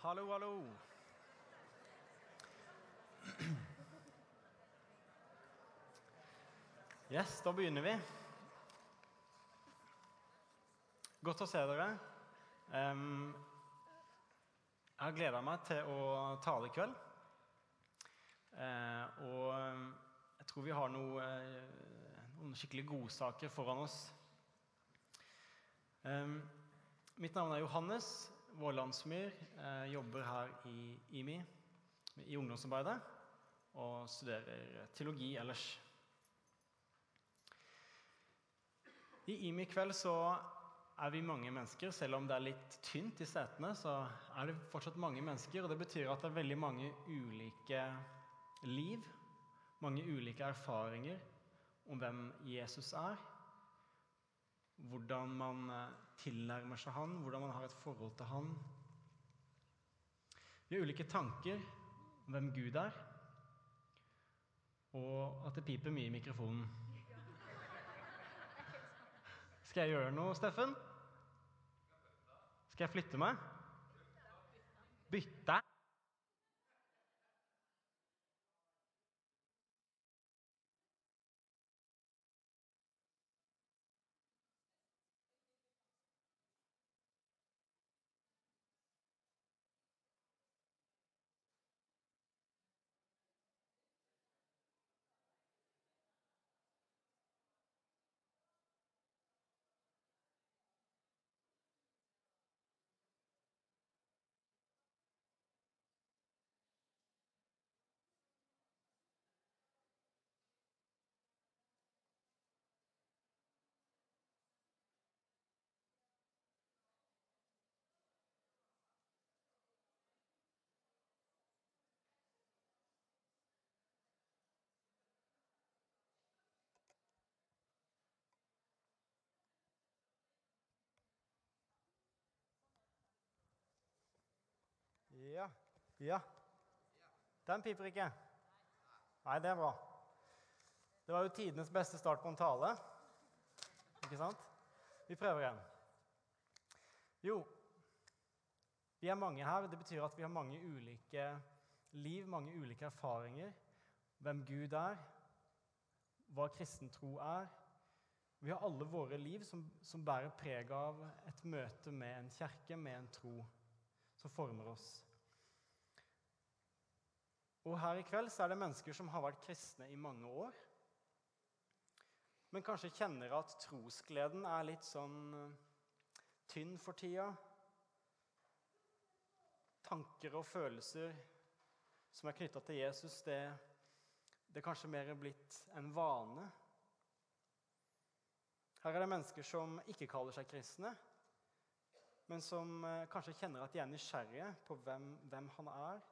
Hallo, hallo. Yes, da begynner vi. Godt å se dere. Um, jeg har gleda meg til å tale i kveld. Uh, og jeg tror vi har noe, eh, noen skikkelig godsaker foran oss. Um, mitt navn er Johannes Vårlandsmyr. eh, jobber her i IMI i ungdomsarbeidet og studerer teologi ellers. I IMI kveld så er vi mange mennesker. Selv om det er litt tynt i setene, så er det fortsatt mange mennesker. Og det betyr at det er veldig mange ulike liv, mange ulike erfaringer om hvem Jesus er. Hvordan man eh, tilnærmer seg han, hvordan man har et forhold til han. Vi har ulike tanker om hvem Gud er, og at det piper mye i mikrofonen. Skal jeg gjøre noe, Steffen? Skal jeg flytte meg? Bytte? Ja. Ja. Den piper ikke. Nei, det er bra. Det var jo tidenes beste start på en tale. Ikke sant? Vi prøver igjen. Jo, vi er mange her. Det betyr at vi har mange ulike liv, mange ulike erfaringer. Hvem Gud er, hva kristen tro er. Vi har alle våre liv som, som bærer preg av et møte med en kjerke, med en tro som former oss. Og her i kveld så er det mennesker som har vært kristne i mange år. Men kanskje kjenner at trosgleden er litt sånn eh, tynn for tida. Tanker og følelser som er knytta til Jesus, det, det kanskje mer blitt en vane. Her er det mennesker som ikke kaller seg kristne, men som eh, kanskje kjenner at de er nysgjerrige på hvem, hvem han er,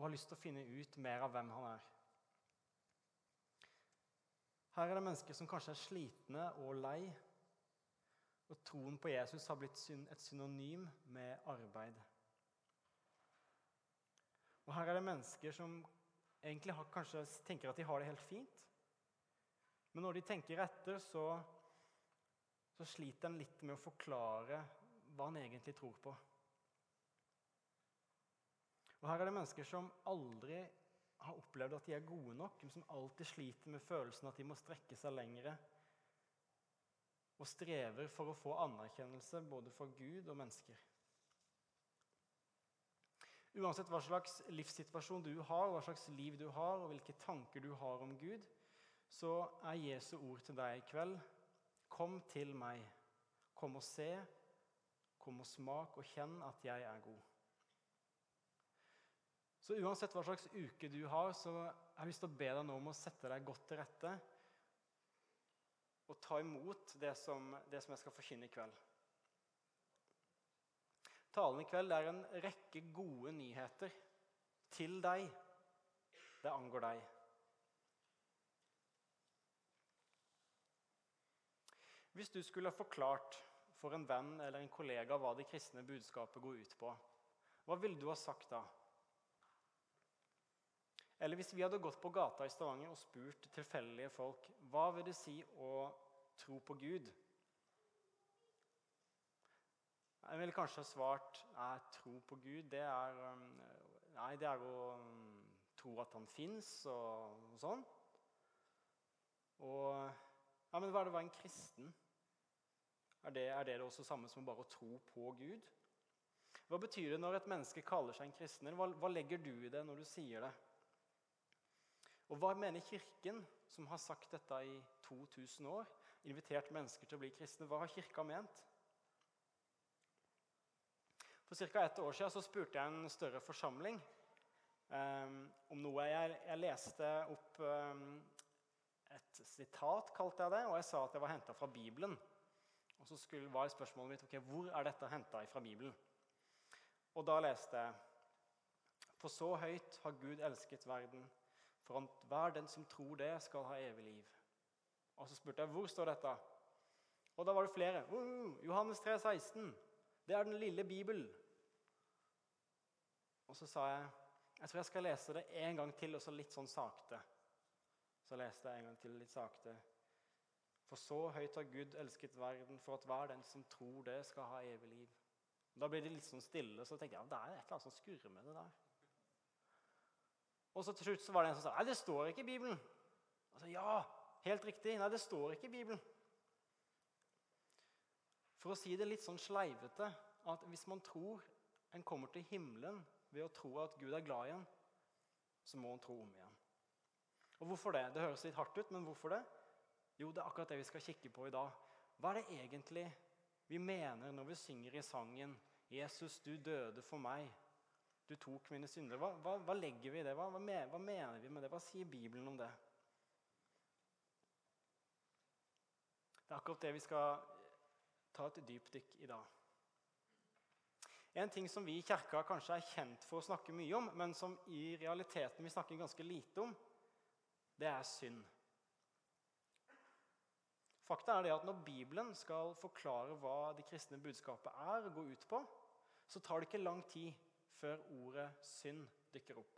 og har lyst til å finne ut mer av hvem han er. Her er det mennesker som kanskje er slitne og lei, og troen på Jesus har blitt et synonym med arbeid. Og her er det mennesker som egentlig har, kanskje tenker at de har det helt fint. Men når de tenker etter, så, så sliter en litt med å forklare hva en egentlig tror på. Og Her er det mennesker som aldri har opplevd at de er gode nok, men som alltid sliter med følelsen at de må strekke seg lengre. Og strever for å få anerkjennelse både for Gud og mennesker. Uansett hva slags livssituasjon du har, hva slags liv du har, og hvilke tanker du har om Gud, så er Jesu ord til deg i kveld Kom til meg. Kom og se. Kom og smak og kjenn at jeg er god. Så uansett hva slags uke du har, så har jeg lyst til å be deg nå om å sette deg godt til rette og ta imot det som, det som jeg skal forkynne i kveld. Talen i kveld er en rekke gode nyheter til deg. Det angår deg. Hvis du skulle ha forklart for en venn eller en kollega hva det kristne budskapet går ut på, hva ville du ha sagt da? Eller hvis vi hadde gått på gata i Stavanger og spurt tilfeldige folk hva vil det si å tro på Gud? Jeg ville kanskje ha svart jeg tro på Gud, det er, um, nei, det er å um, tro at han fins og, og, sånn. Og ja, Men hva er det å være en kristen? Er det, er det også samme som bare å tro på Gud? Hva betyr det når et menneske kaller seg en kristen? Hva, hva legger du i det når du sier det? Og hva mener Kirken, som har sagt dette i 2000 år, invitert mennesker til å bli kristne? Hva har Kirka ment? For ca. ett år siden så spurte jeg en større forsamling um, om noe. Jeg, jeg leste opp um, et sitat, kalte jeg det, og jeg sa at det var henta fra Bibelen. Og så skulle, var spørsmålet mitt ok, hvor er dette henta fra Bibelen. Og da leste jeg For så høyt har Gud elsket verden, for at hver den som tror det, skal ha evig liv. Og så spurte jeg hvor står dette. Og da var det flere. Uh, Johannes 3, 16. Det er den lille Bibelen. Og så sa jeg jeg tror jeg skal lese det en gang til, og så litt sånn sakte. Så leste jeg en gang til litt sakte. For så høyt har Gud elsket verden, for at hver den som tror det, skal ha evig liv. Da blir det litt sånn stille, så tenkte jeg ja, det er et eller annet som skurrer med det der. Og så til slutt så var det en som sa nei, det står ikke i Bibelen. Og så, ja, helt riktig. Nei, det står ikke i Bibelen. For å si det litt sånn sleivete at hvis man tror en kommer til himmelen ved å tro at Gud er glad i en, så må en tro om igjen. Og hvorfor det? Det høres litt hardt ut, men hvorfor det? Jo, det er akkurat det vi skal kikke på i dag. Hva er det egentlig vi mener når vi synger i sangen 'Jesus, du døde for meg', 'Du tok mine synder'? Hva, hva, hva legger vi i det? Hva, hva, mener vi med det? Hva sier Bibelen om det? Det er akkurat det vi skal ta et dypdykk i dag. En ting som vi i kirka kanskje er kjent for å snakke mye om, men som i realiteten vi snakker ganske lite om, det er synd. Fakta er det at Når Bibelen skal forklare hva det kristne budskapet er og går ut på, så tar det ikke lang tid før ordet synd dykker opp.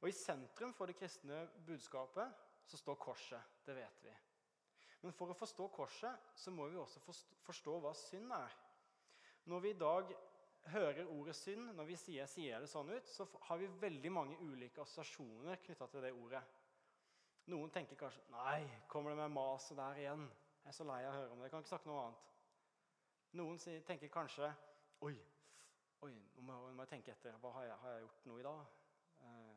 Og I sentrum for det kristne budskapet så står korset. Det vet vi. Men for å forstå korset så må vi også forstå hva synd er. Når vi i dag hører ordet synd, når vi sier, sier, det sånn ut, så har vi veldig mange ulike assosiasjoner knytta til det ordet. Noen tenker kanskje Nei, kommer det med maset der igjen? Jeg er så lei av å høre om det. Jeg kan ikke snakke noe annet. Noen tenker kanskje Oi, oi nå må, jeg tenke etter. Hva har jeg, har jeg gjort noe i dag? Eh,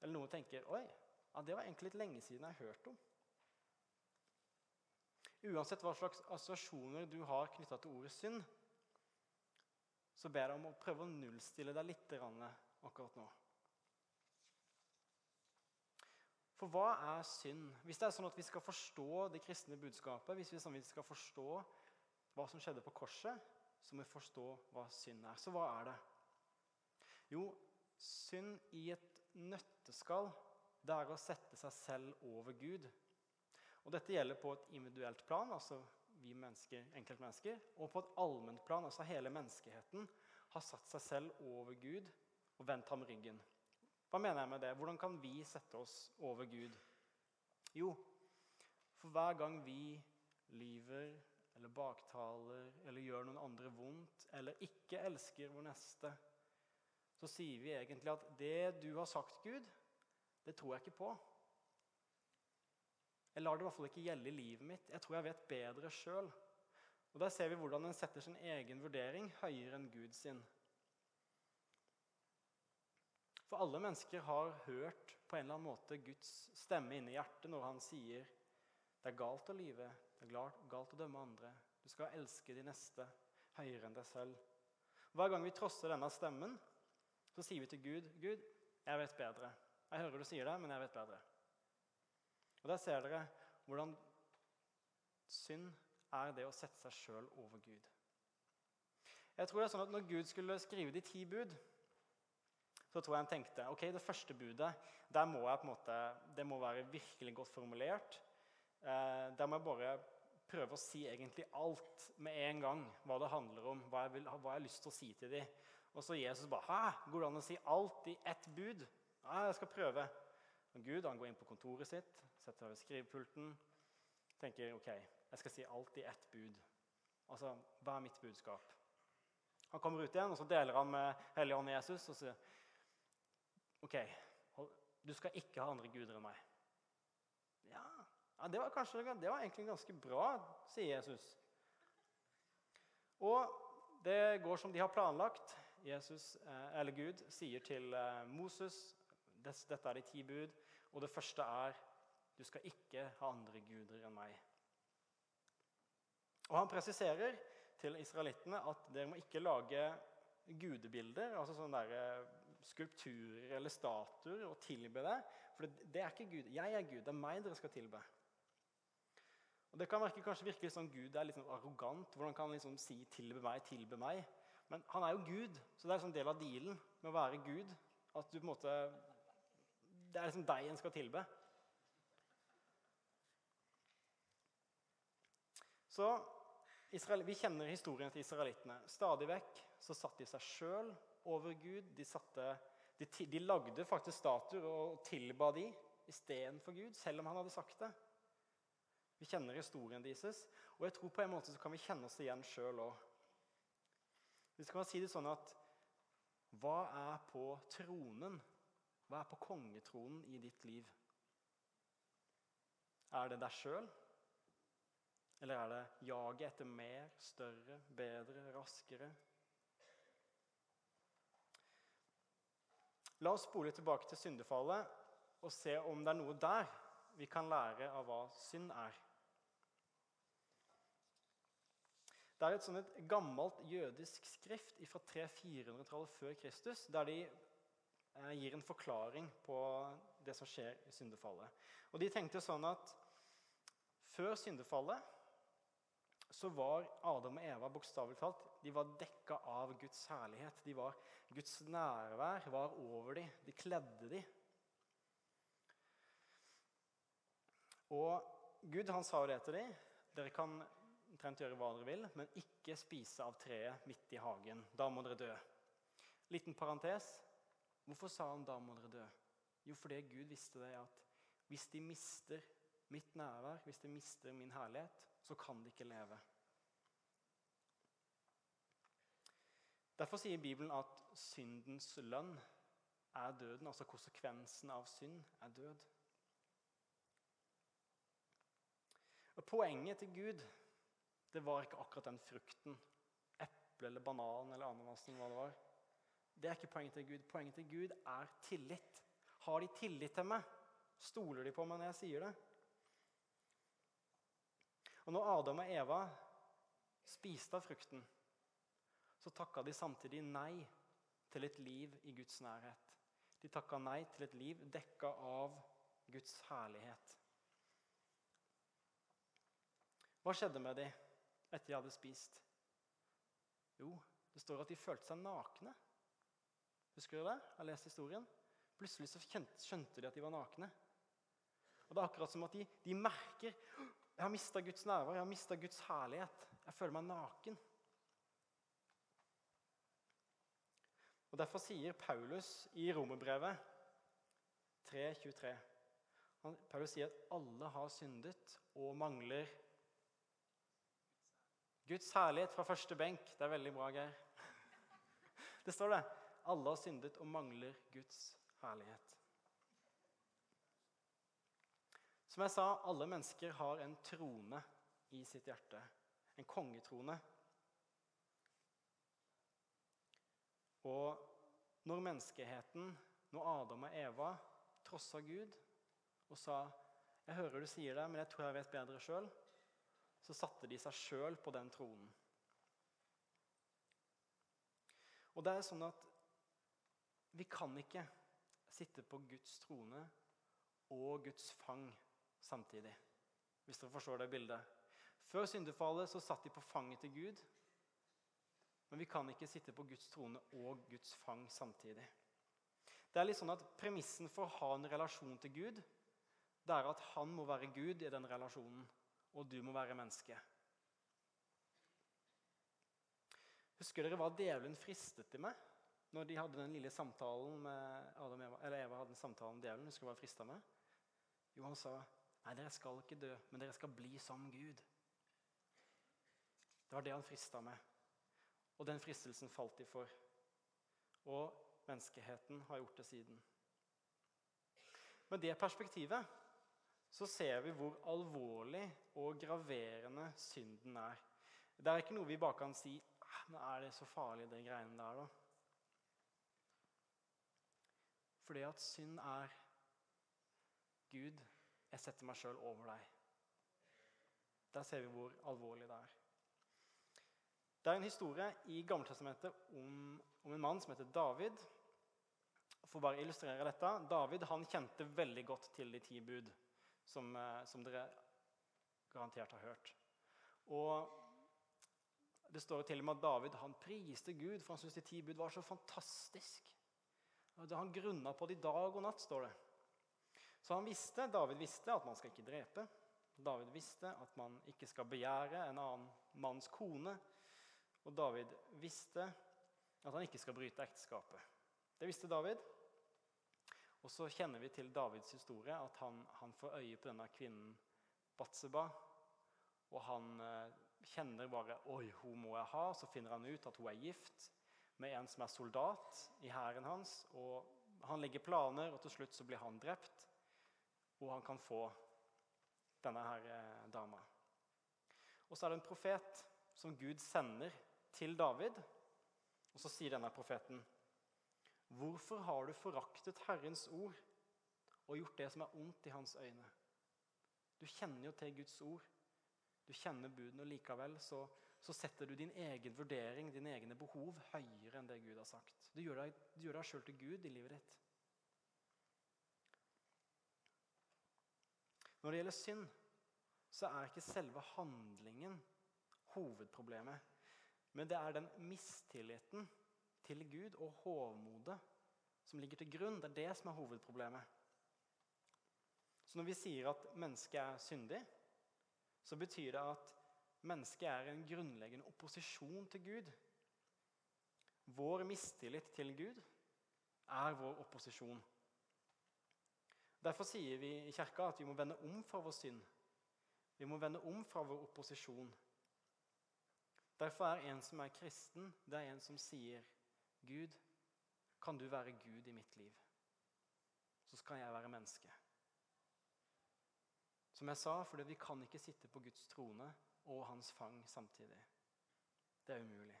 eller noen tenker Oi, ja, det var egentlig litt lenge siden jeg har hørt om. Uansett hva slags assosiasjoner du har knytta til ordet synd, så ber jeg om å prøve å nullstille deg litt akkurat nå. For hva er synd? Hvis det er sånn at vi skal forstå det kristne budskapet, hvis vi, sånn skal forstå hva som skjedde på korset, så må vi forstå hva synd er. Så hva er det? Jo, synd i et nøtteskall, det er å sette seg selv over Gud. Og Dette gjelder på et individuelt plan, altså vi mennesker, enkeltmennesker, og på et allment plan, altså hele menneskeheten, har satt seg selv over Gud og vendt ham ryggen. Hva mener jeg med det? Hvordan kan vi sette oss over Gud? Jo, for hver gang vi lyver eller baktaler eller gjør noen andre vondt eller ikke elsker vår neste, så sier vi egentlig at det du har sagt, Gud, det tror jeg ikke på. Jeg lar det i hvert fall ikke gjelde i livet mitt. Jeg tror jeg vet bedre sjøl. Og Der ser vi hvordan en setter sin egen vurdering høyere enn Gud sin. For alle mennesker har hørt på en eller annen måte Guds stemme inni hjertet når han sier det er galt å lyve, det er galt å dømme andre. Du skal elske de neste høyere enn deg selv. Hver gang vi trosser denne stemmen, så sier vi til Gud Gud, jeg vet bedre. Jeg hører du sier det, men jeg vet bedre. Og Der ser dere hvordan synd er det å sette seg sjøl over Gud. Jeg tror det er sånn at Når Gud skulle skrive de ti bud, så tror jeg han tenkte ok, det første budet der må jeg på en måte, det må være virkelig godt formulert. Eh, der må jeg bare prøve å si egentlig alt med en gang. Hva det handler om, hva jeg, vil, hva jeg har lyst til å si til dem. Og så Jesus bare Hæ? Går det an å si alt i ett bud? Ja, jeg skal prøve. Og Gud han går inn på kontoret sitt, setter seg ved skrivepulten, tenker ok, jeg skal si alt i ett bud. Altså, hva er mitt budskap? Han kommer ut igjen, og så deler han med Helligånd Jesus og sier OK, du skal ikke ha andre guder enn meg. Ja, det var kanskje det var egentlig ganske bra, sier Jesus. Og det går som de har planlagt. Jesus, eh, eller Gud sier til eh, Moses dette er de ti bud, og det første er du skal ikke ha andre guder enn meg. Og Han presiserer til israelittene at dere må ikke lage gudebilder, altså sånne der eh, skulpturer eller statuer, og tilbe det. For det, er ikke Gud. Jeg er Gud. Det er meg dere skal tilbe. Og Det kan virke, kanskje virke som sånn Gud er litt sånn arrogant. Hvordan kan han liksom si 'tilbe meg', 'tilbe meg'? Men han er jo Gud, så det er en del av dealen med å være Gud. At du på en måte Det er liksom deg en skal tilbe. Så Israel, Vi kjenner historien til israelittene. Stadig vekk så satt de seg sjøl over Gud. De, satte, de, de, lagde faktisk statuer og tilba de istedenfor Gud, selv om han hadde sagt det. Vi kjenner historien deres, og jeg tror på en måte så kan vi kjenne oss igjen sjøl òg. Vi skal si det sånn at hva er på tronen? Hva er på kongetronen i ditt liv? Er det deg sjøl? Eller er det jaget etter mer, større, bedre, raskere? La oss spole tilbake til syndefallet og se om det er noe der vi kan lære av hva synd er. Det er et, sånn et gammelt jødisk skrift fra 300-400-tallet før Kristus, der de eh, gir en forklaring på det som skjer i syndefallet. Og De tenkte sånn at før syndefallet så var Adam og Eva bokstavelig talt de var dekka av Guds herlighet. De var, Guds nærvær var over dem. De kledde dem. Og Gud han sa jo det til dem. Dere kan omtrent gjøre hva dere vil, men ikke spise av treet midt i hagen. Da må dere dø. Liten parentes. Hvorfor sa han 'da må dere dø'? Jo, fordi Gud visste det at hvis de mister mitt nærvær, hvis de mister min herlighet, så kan de ikke leve. Derfor sier Bibelen at syndens lønn er døden. Altså konsekvensen av synd er død. Og Poenget til Gud det var ikke akkurat den frukten. Eple eller banan eller ananasen. hva Det var. Det er ikke poenget til Gud. Poenget til Gud er tillit. Har de tillit til meg? Stoler de på meg når jeg sier det? Og når Adam og Eva spiste av frukten, så takka de samtidig nei til et liv i Guds nærhet. De takka nei til et liv dekka av Guds herlighet. Hva skjedde med dem etter de hadde spist? Jo, det står at de følte seg nakne. Husker du det? Jeg har lest historien. Plutselig så skjønte de at de var nakne. Og Det er akkurat som at de, de merker jeg har mista Guds nærvær, jeg har mista Guds herlighet. Jeg føler meg naken. Og Derfor sier Paulus i Romerbrevet 3.23 Paulus sier at alle har syndet og mangler Guds herlighet fra første benk. Det er veldig bra, Geir. Det står det. Alle har syndet og mangler Guds herlighet. Som jeg sa, alle mennesker har en trone i sitt hjerte. En kongetrone. Og når menneskeheten, når Adam og Eva trossa Gud og sa 'Jeg hører du sier det, men jeg tror jeg vet bedre sjøl', så satte de seg sjøl på den tronen. Og det er sånn at vi kan ikke sitte på Guds trone og Guds fang samtidig. Hvis dere forstår det bildet. Før syndefallet så satt de på fanget til Gud. Men vi kan ikke sitte på Guds trone og Guds fang samtidig. Det er litt sånn at Premissen for å ha en relasjon til Gud det er at han må være Gud i den relasjonen, og du må være menneske. Husker dere hva djevelen fristet til meg når de hadde den lille samtalen med Adam Eva, eller Eva hadde en samtale med djevelen? Husker du hva han frista med? Jo, han sa Nei, dere skal ikke dø, men dere skal bli som Gud. Det var det han frista med. Og den fristelsen falt de for. Og menneskeheten har gjort det siden. Med det perspektivet så ser vi hvor alvorlig og graverende synden er. Det er ikke noe vi bare kan si men Nå er det så farlig, det greiene der, da. Fordi at synd er Gud, jeg setter meg sjøl over deg. Der ser vi hvor alvorlig det er. Det er en historie i Gammeltestamentet om, om en mann som heter David. For bare å illustrere dette, David han kjente veldig godt til de ti bud, som, eh, som dere garantert har hørt. Og Det står til og med at David han priste Gud, for han syntes de ti bud var så fantastisk. Han grunna på det i dag og natt, står det. Så han visste, David visste at man skal ikke drepe. David visste at man ikke skal begjære en annen manns kone. Og David visste at han ikke skal bryte ekteskapet. Det visste David. Og så kjenner vi til Davids historie, at han, han får øye på denne kvinnen Batseba. Og han eh, kjenner bare 'Oi, hun må jeg ha.' Så finner han ut at hun er gift med en som er soldat i hæren hans. og Han legger planer, og til slutt så blir han drept. Og han kan få denne her eh, dama. Og så er det en profet som Gud sender til David. Og så sier denne profeten.: Hvorfor har du foraktet Herrens ord og gjort det som er ondt i hans øyne? Du kjenner jo til Guds ord. Du kjenner budene, og likevel så, så, setter du din egen vurdering, dine egne behov, høyere enn det Gud har sagt. Du gjør deg, du deg sjøl til Gud i livet ditt. Når det gjelder synd, så er ikke selve handlingen hovedproblemet. Men det er den mistilliten til Gud og hovmodet som ligger til grunn. Det er det som er hovedproblemet. Så når vi sier at mennesket er syndig, så betyr det at mennesket er en grunnleggende opposisjon til Gud. Vår mistillit til Gud er vår opposisjon. Derfor sier vi i kirka at vi må vende om fra vår synd. Vi må vende om fra vår opposisjon Derfor er en som er kristen, det er en som sier, 'Gud, kan du være Gud i mitt liv?' Så skal jeg være menneske. Som jeg sa, for vi kan ikke sitte på Guds trone og hans fang samtidig. Det er umulig.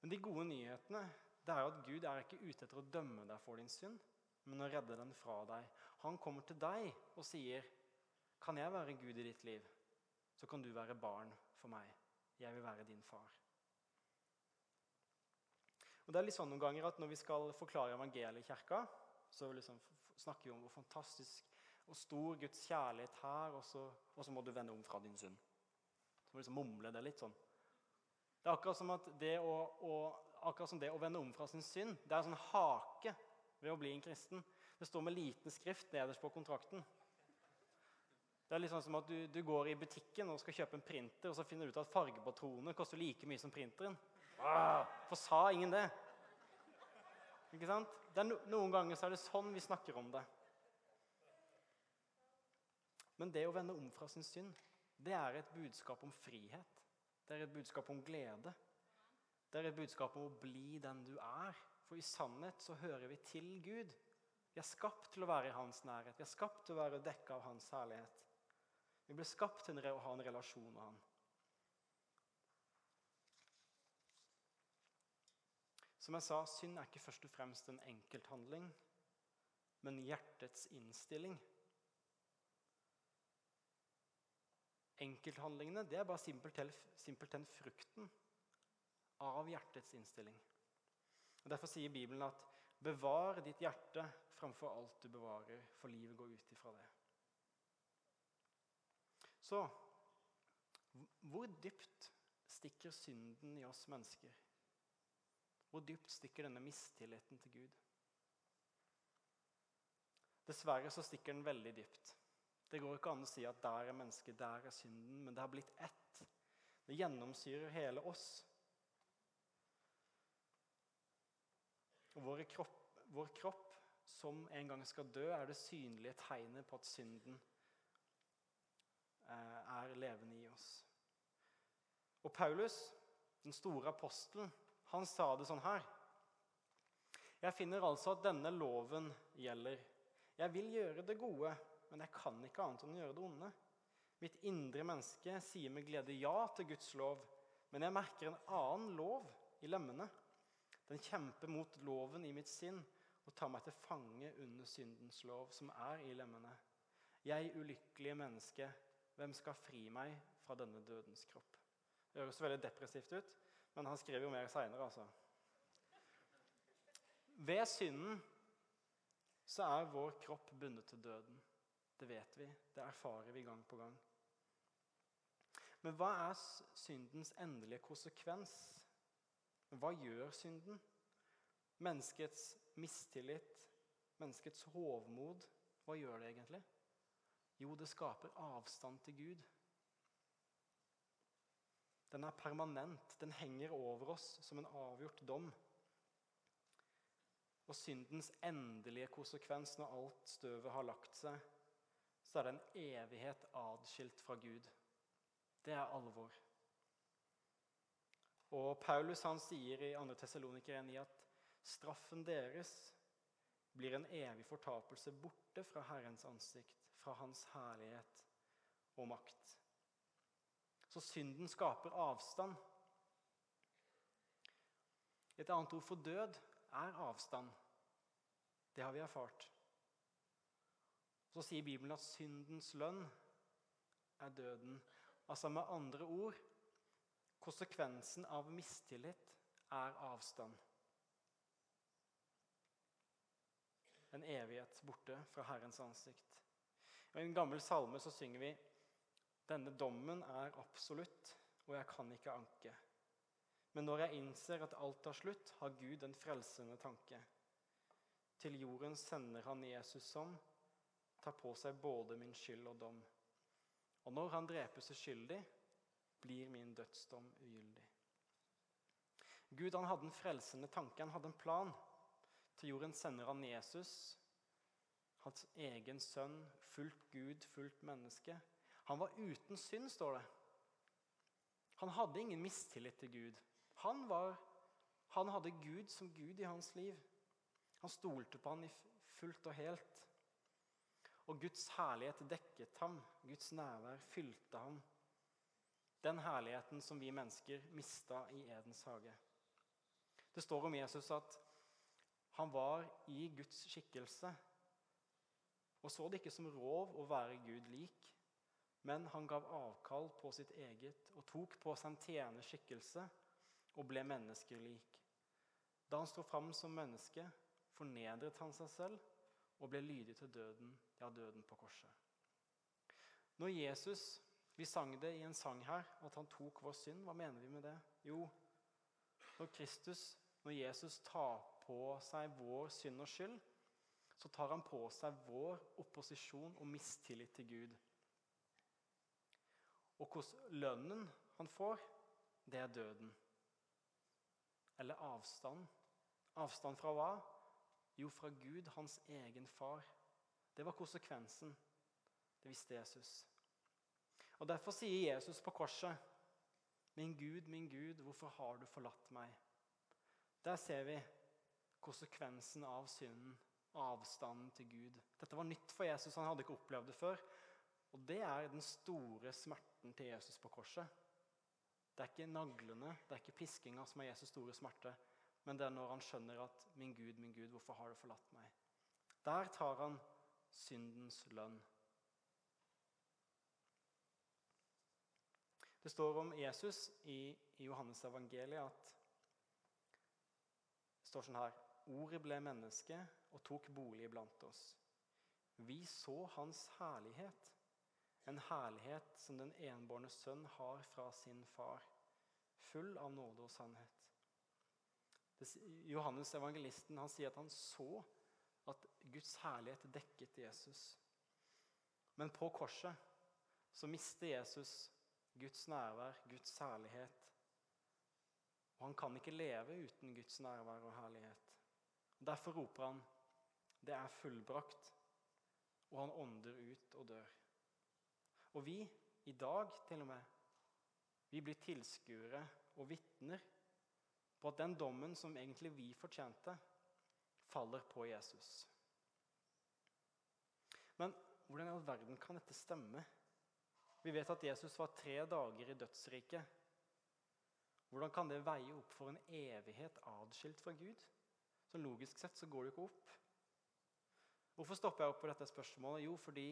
Men de gode nyhetene det er jo at Gud er ikke ute etter å dømme deg for din synd, men å redde den fra deg. Han kommer til deg og sier, 'Kan jeg være Gud i ditt liv?' så kan du være barn for meg. Jeg vil være din far. Og det er litt sånn noen ganger at Når vi skal forklare evangeliet i kirka, så liksom snakker vi om hvor fantastisk og stor Guds kjærlighet her, og så, og så må du vende om fra din synd. Så må du liksom mumle det litt sånn. Det er akkurat som, det å, å, akkurat som det å vende om fra sin synd det er en sånn hake ved å bli en kristen. Det står med liten skrift nederst på kontrakten. Det er litt sånn som at du, du, går i butikken og skal kjøpe en printer, og så finner du ut at fargepatroner koster like mye som printeren. Ah, for sa ingen det? Ikke sant? No, noen ganger så er det sånn vi snakker om det. Men det å vende om fra sin synd, det er et budskap om frihet. Det er et budskap om glede. Det er et budskap om å bli den du er. For i sannhet så hører vi til Gud. Vi er skapt til å være i hans nærhet. Vi er skapt til å være dekka av hans herlighet. Vi ble skapt til å ha en relasjon med ham. Som jeg sa, synd er ikke først og fremst en enkelthandling, men hjertets innstilling. Enkelthandlingene det er bare simpelthen, frukten av hjertets innstilling. Og Derfor sier Bibelen at 'bevar ditt hjerte framfor alt du bevarer', for livet går ut ifra det. Så hvor dypt stikker synden i oss mennesker? Hvor dypt stikker denne mistilliten til Gud? Dessverre så stikker den veldig dypt. Det går ikke an å si at der er mennesket, der er synden, men det har blitt ett. Det gjennomsyrer hele oss. Og kropp, vår kropp, som en gang skal dø, er det synlige tegnet på at synden Eh, er levende i oss. Og Paulus, den store apostelen, han sa det sånn her. Jeg finner altså at denne loven gjelder. Jeg vil gjøre det gode, men jeg kan ikke annet enn å gjøre det onde. Mitt indre menneske sier med glede ja til Guds lov, men jeg merker en annen lov i lemmene. Den kjemper mot loven i mitt sinn og tar meg til fange under syndens lov, som er i lemmene. Jeg ulykkelige menneske, hvem skal fri meg fra denne dødens kropp? Det høres veldig depressivt ut, men han skriver jo mer seinere, altså. Ved synden så er vår kropp bundet til døden. Det vet vi. Det erfarer vi gang på gang. Men hva er syndens endelige konsekvens? Hva gjør synden? Menneskets mistillit, menneskets hovmod, hva gjør det egentlig? Jo, det skaper avstand til Gud. Den er permanent. Den henger over oss som en avgjort dom. Og syndens endelige konsekvens når alt støvet har lagt seg, så er det en evighet adskilt fra Gud. Det er alvor. Og Paulus han sier i 2. Tessaloniker 1.9 at straffen deres blir en evig fortapelse borte fra Herrens ansikt, fra Hans herlighet og makt. Så synden skaper avstand. Et annet ord for død er avstand. Det har vi erfart. Så sier Bibelen at syndens lønn er døden. Altså med andre ord konsekvensen av mistillit er avstand. En evighet borte fra Herrens ansikt. I en gammel salme så synger vi denne dommen er absolutt, og jeg kan ikke anke. Men når jeg innser at alt tar slutt, har Gud en frelsende tanke. Til jorden sender han Jesus som tar på seg både min skyld og dom. Og når han drepes uskyldig, blir min dødsdom ugyldig. Gud han hadde en frelsende tanke, han hadde en plan. Til jorden sender han Jesus, hans egen sønn, fullt Gud, fullt menneske. Han var uten synd, står det. Han hadde ingen mistillit til Gud. Han, var, han hadde Gud som Gud i hans liv. Han stolte på han fullt og helt. Og Guds herlighet dekket ham. Guds nærvær fylte ham. Den herligheten som vi mennesker mista i Edens hage. Det står om Jesus at han var i Guds skikkelse og så det ikke som rov å være Gud lik, men han gav avkall på sitt eget og tok på seg en tjenerskikkelse og ble menneskelik. Da han sto fram som menneske, fornedret han seg selv og ble lydig til døden, ja, døden på korset. Når Jesus Vi sang det i en sang her, at han tok vår synd. Hva mener vi med det? Jo, når Kristus, når Jesus tar på seg vår synd og skyld, så tar han på seg vår opposisjon og mistillit til Gud. Og hvordan lønnen han får, det er døden. Eller avstand. Avstand fra hva? Jo, fra Gud, hans egen far. Det var konsekvensen. Det visste Jesus. Og Derfor sier Jesus på korset, 'Min Gud, min Gud, hvorfor har du forlatt meg?' Der ser vi konsekvensen av synden, avstanden til Gud. Dette var nytt for Jesus, han hadde ikke opplevd det før. Og det er den store smerten til Jesus på korset. Det er ikke naglene, det er ikke piskinga som er Jesus' store smerte men det er når han skjønner at 'min Gud, min Gud, hvorfor har du forlatt meg?' Der tar han syndens lønn. Det står om Jesus i Johannes evangeliet at det står sånn her Ordet ble menneske og tok bolig blant oss. Vi så hans herlighet, en herlighet som den enbårne sønn har fra sin far, full av nåde og sannhet. Johannes evangelisten han sier at han så at Guds herlighet dekket Jesus. Men på korset så mister Jesus Guds nærvær, Guds herlighet. Og han kan ikke leve uten Guds nærvær og herlighet. Derfor roper han, 'Det er fullbrakt', og han ånder ut og dør. Og vi, i dag til og med, Vi blir tilskuere og vitner på at den dommen som egentlig vi fortjente, faller på Jesus. Men hvordan i all verden kan dette stemme? Vi vet at Jesus var tre dager i dødsriket. Hvordan kan det veie opp for en evighet adskilt fra Gud? Så Logisk sett så går det jo ikke opp. Hvorfor stopper jeg opp på dette spørsmålet? Jo, fordi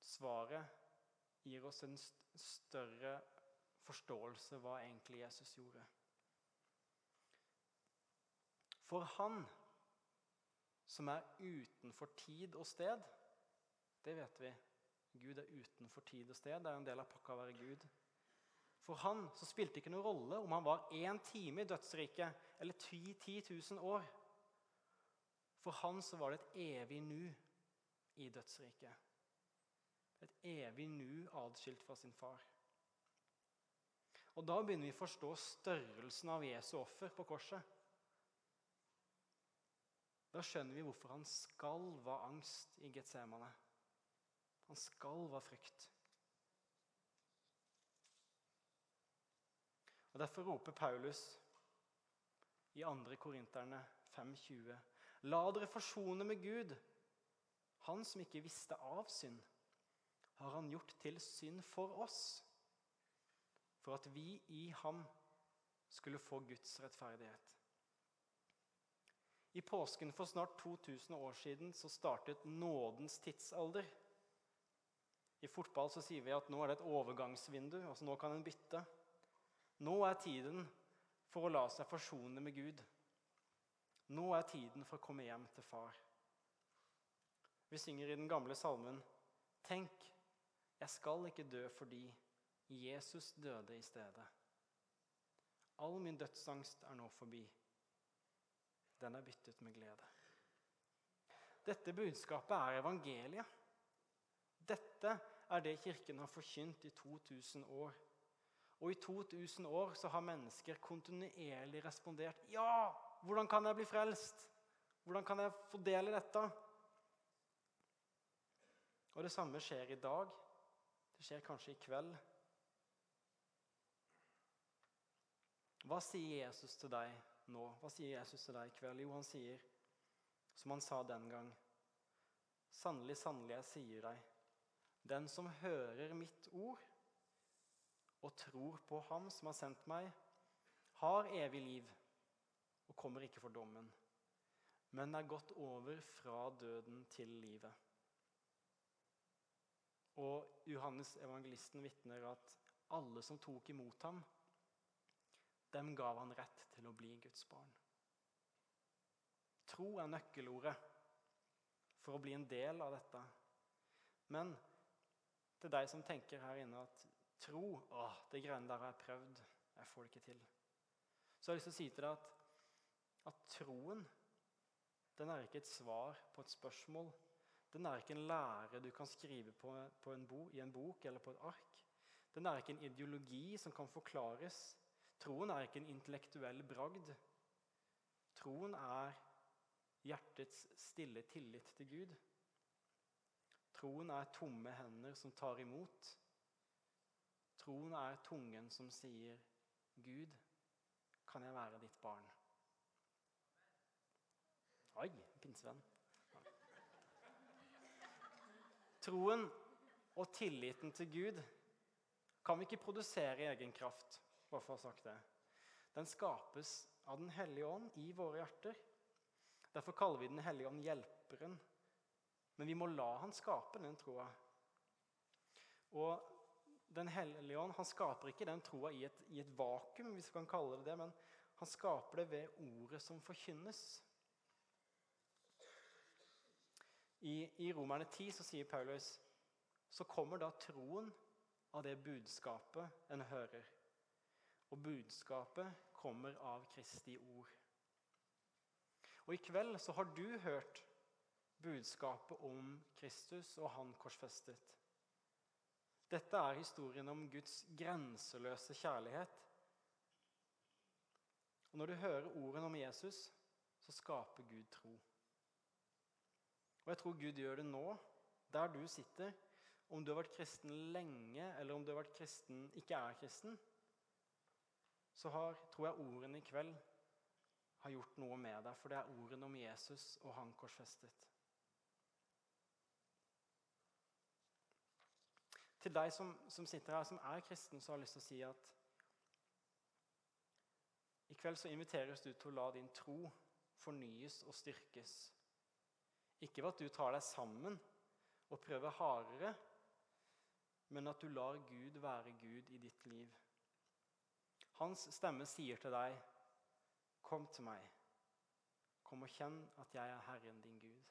svaret gir oss en større forståelse av hva egentlig Jesus gjorde. For han som er utenfor tid og sted, det vet vi. Gud er utenfor tid og sted. Det er en del av pakka å være Gud. For han så spilte det ikke noen rolle om han var én time i dødsriket eller 10 000 år. For han så var det et evig nu i dødsriket. Et evig nu adskilt fra sin far. Og Da begynner vi å forstå størrelsen av Jesu offer på korset. Da skjønner vi hvorfor han skalv av angst i Getsemane. Han skalv av frykt. Og Derfor roper Paulus i 2. Korinterne 5,20.: La dere forsone med Gud. Han som ikke visste av synd, har han gjort til synd for oss, for at vi i ham skulle få Guds rettferdighet. I påsken for snart 2000 år siden så startet nådens tidsalder. I fotball så sier vi at nå er det et overgangsvindu. altså Nå kan en bytte. Nå er tiden for å la seg forsone med Gud. Nå er tiden for å komme hjem til far. Vi synger i den gamle salmen Tenk, jeg skal ikke dø fordi Jesus døde i stedet. All min dødsangst er nå forbi den er byttet med glede. Dette budskapet er evangeliet. Dette er det Kirken har forkynt i 2000 år. Og i 2000 år så har mennesker kontinuerlig respondert Ja! Hvordan kan jeg bli frelst? Hvordan kan jeg få del i dette? Og det samme skjer i dag. Det skjer kanskje i kveld. Hva sier Jesus til deg nå? Hva sier Jesus til deg i kveld? Jo, han sier, som han sa den gang, sannelig, sannelig, jeg sier deg, den som hører mitt ord og tror på ham som har sendt meg, har evig liv og kommer ikke for dommen, men er gått over fra døden til livet. Og Johannes evangelisten vitner at alle som tok imot ham, dem gav han rett til å bli Guds barn. Tro er nøkkelordet for å bli en del av dette. Men til deg som tenker her inne at tro å, det greiene der har jeg prøvd, jeg får det ikke til. Så har jeg lyst til å si til deg at, at troen den er ikke et svar på et spørsmål. Den er ikke en lære du kan skrive på, på en bo, i en bok eller på et ark. Den er ikke en ideologi som kan forklares Troen er ikke en intellektuell bragd. Troen er hjertets stille tillit til Gud. Troen er tomme hender som tar imot. Troen er tungen som sier, 'Gud, kan jeg være ditt barn?' Oi, pinsevenn. Troen og tilliten til Gud kan vi ikke produsere i egen kraft bare for å ha sagt det. Den skapes av Den hellige ånd i våre hjerter. Derfor kaller vi Den hellige ånd hjelperen. Men vi må la han skape den troa. Og Den hellige ånd han skaper ikke den troa i, i, et vakuum, hvis vi kan kalle det det, men han skaper det ved ordet som forkynnes. I, i Romerne 10 så sier Paulus så kommer da troen av det budskapet en hører. Og budskapet kommer av Kristi ord. Og i kveld så har du hørt budskapet om Kristus og han korsfestet. Dette er historien om Guds grenseløse kjærlighet. Og Når du hører ordene om Jesus, så skaper Gud tro. Og jeg tror Gud gjør det nå, der du sitter, om du har vært kristen lenge, eller om du har vært kristen, ikke er kristen, så har, tror jeg ordene i kveld har gjort noe med deg. For det er ordene om Jesus og han korsfestet. Til deg som, som sitter her, som er kristen, så har jeg lyst til å si at i kveld så inviteres du til å la din tro fornyes og styrkes. Ikke ved at du tar deg sammen og prøver hardere, men at du lar Gud være Gud i ditt liv. Hans stemme sier til deg, 'Kom til meg. Kom og kjenn at jeg er Herren din Gud.'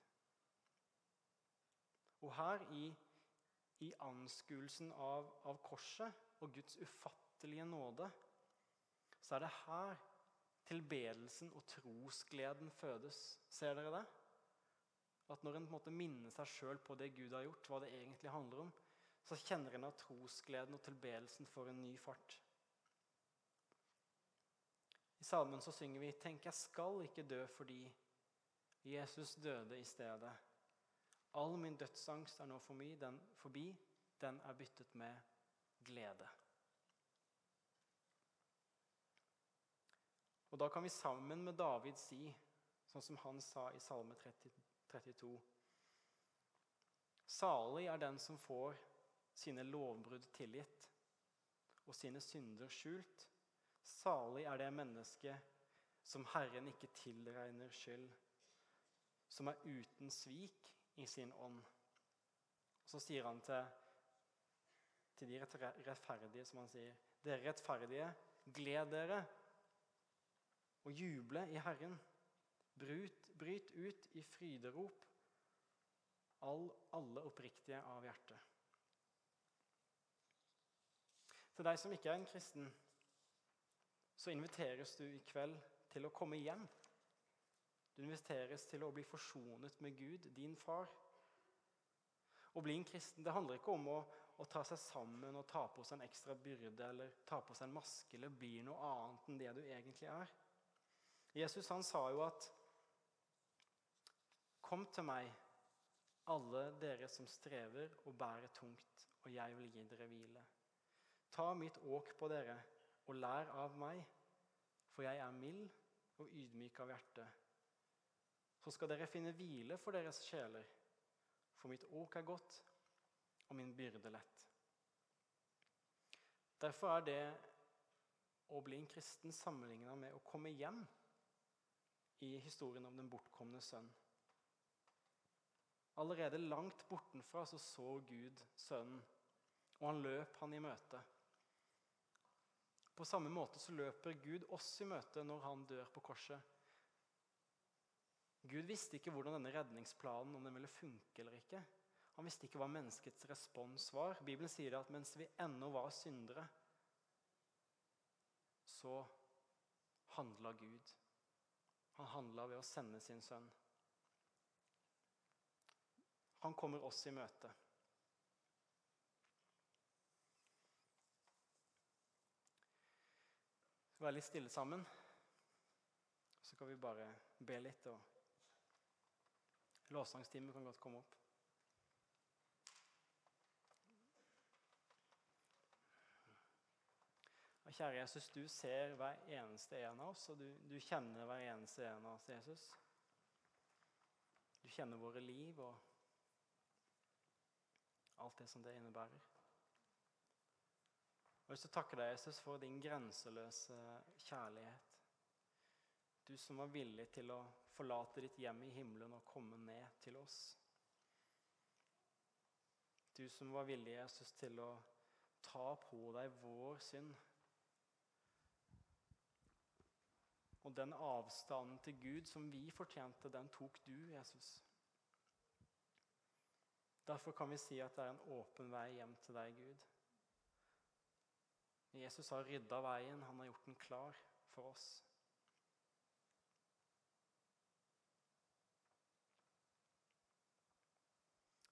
Og her i, i anskuelsen av, av korset og Guds ufattelige nåde, så er det her tilbedelsen og trosgleden fødes. Ser dere det? At når en på en måte minner seg sjøl på det Gud har gjort, hva det egentlig handler om, så kjenner en at trosgleden og tilbedelsen får en ny fart. I salmen så synger vi 'Tenk, jeg skal ikke dø fordi Jesus døde i stedet'. All min dødsangst er nå forbi, den, forbi, den er byttet med glede. Og da kan vi sammen med David si, sånn som han sa i Salme 30, 32 Salig er den som får sine lovbrudd tilgitt og sine synder skjult. Salig er det mennesket som Herren ikke tilregner skyld, som er uten svik i sin ånd. Og Så sier han til, til de rettferdige, som han sier, dere rettferdige, gled dere og juble i Herren. Bryt, bryt ut i fryderop, all, alle oppriktige av hjertet. Til deg som ikke er en kristen, så inviteres du i kveld til å komme hjem. Du inviteres til å bli forsonet med Gud, din far. Å bli en kristen det handler ikke om å, å, ta seg sammen og ta på seg en ekstra byrde eller ta på seg en maske eller bli noe annet enn det du egentlig er. Jesus han sa jo at Kom til meg, alle dere som strever og bærer tungt, og jeg vil gi dere hvile. Ta mitt åk på dere og lær av meg, for jeg er mild og ydmyk av hjerte. Så skal dere finne hvile for deres sjeler, for mitt åk er godt og min byrde lett. Derfor er det å bli en kristen sammenligna med å komme hjem i historien om den bortkomne sønn. Allerede langt bortenfra så, så Gud sønnen, og han løp han i møte. På samme måte så løper Gud oss i møte når han dør på korset. Gud visste ikke hvordan denne redningsplanen om den ville funke eller ikke. Han visste ikke hva menneskets respons var. Bibelen sier at mens vi ennå var syndere, så handla Gud. Han handla ved å sende sin sønn. Han kommer oss i møte. Være litt stille sammen. Så kan vi bare be litt. og Lovsangstimen kan godt komme opp. Og kjære Jesus, du ser hver eneste en av oss, og du, du, kjenner hver eneste en av oss, Jesus. Du kjenner våre liv og alt det som det innebærer. Jeg lyst til å takke deg, Jesus, for din grenseløse kjærlighet. Du som var villig til å forlate ditt hjem i himmelen og komme ned til oss. Du som var villig, Jesus, til å ta på deg vår synd Og den avstanden til Gud som vi fortjente, den tok du, Jesus. Derfor kan vi si at det er en åpen vei hjem til deg, Gud. Jesus har rydda veien, han har gjort den klar for oss.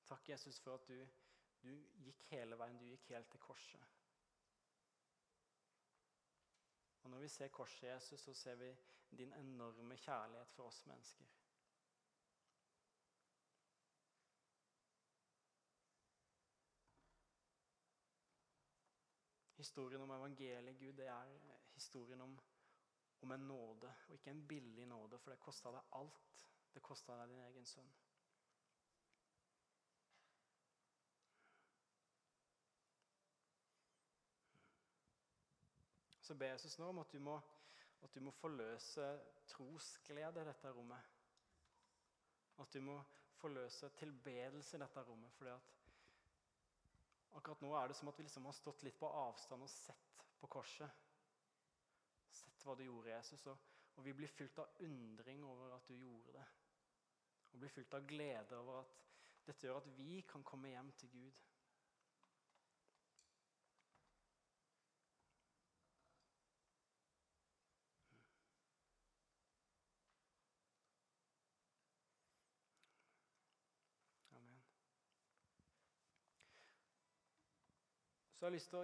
Takk, Jesus, for at du, du gikk hele veien. Du gikk helt til korset. Og når vi ser korset Jesus, så ser vi din enorme kjærlighet for oss mennesker. Historien om evangeliet, Gud, det er historien om, om en nåde, og ikke en billig nåde, for det kosta deg alt. Det kosta deg din egen sønn. Så ber Jesus nå om at du må, at du må forløse trosglede i dette rommet. At du må forløse tilbedelse i dette rommet. fordi at akkurat nå er det som at vi liksom har stått litt på avstand og sett på korset. Sett hva du gjorde, Jesus. Og, og vi blir fylt av undring over at du gjorde det. Og blir fylt av glede over at dette gjør at vi kan komme hjem til Gud. Så jeg har lyst til å,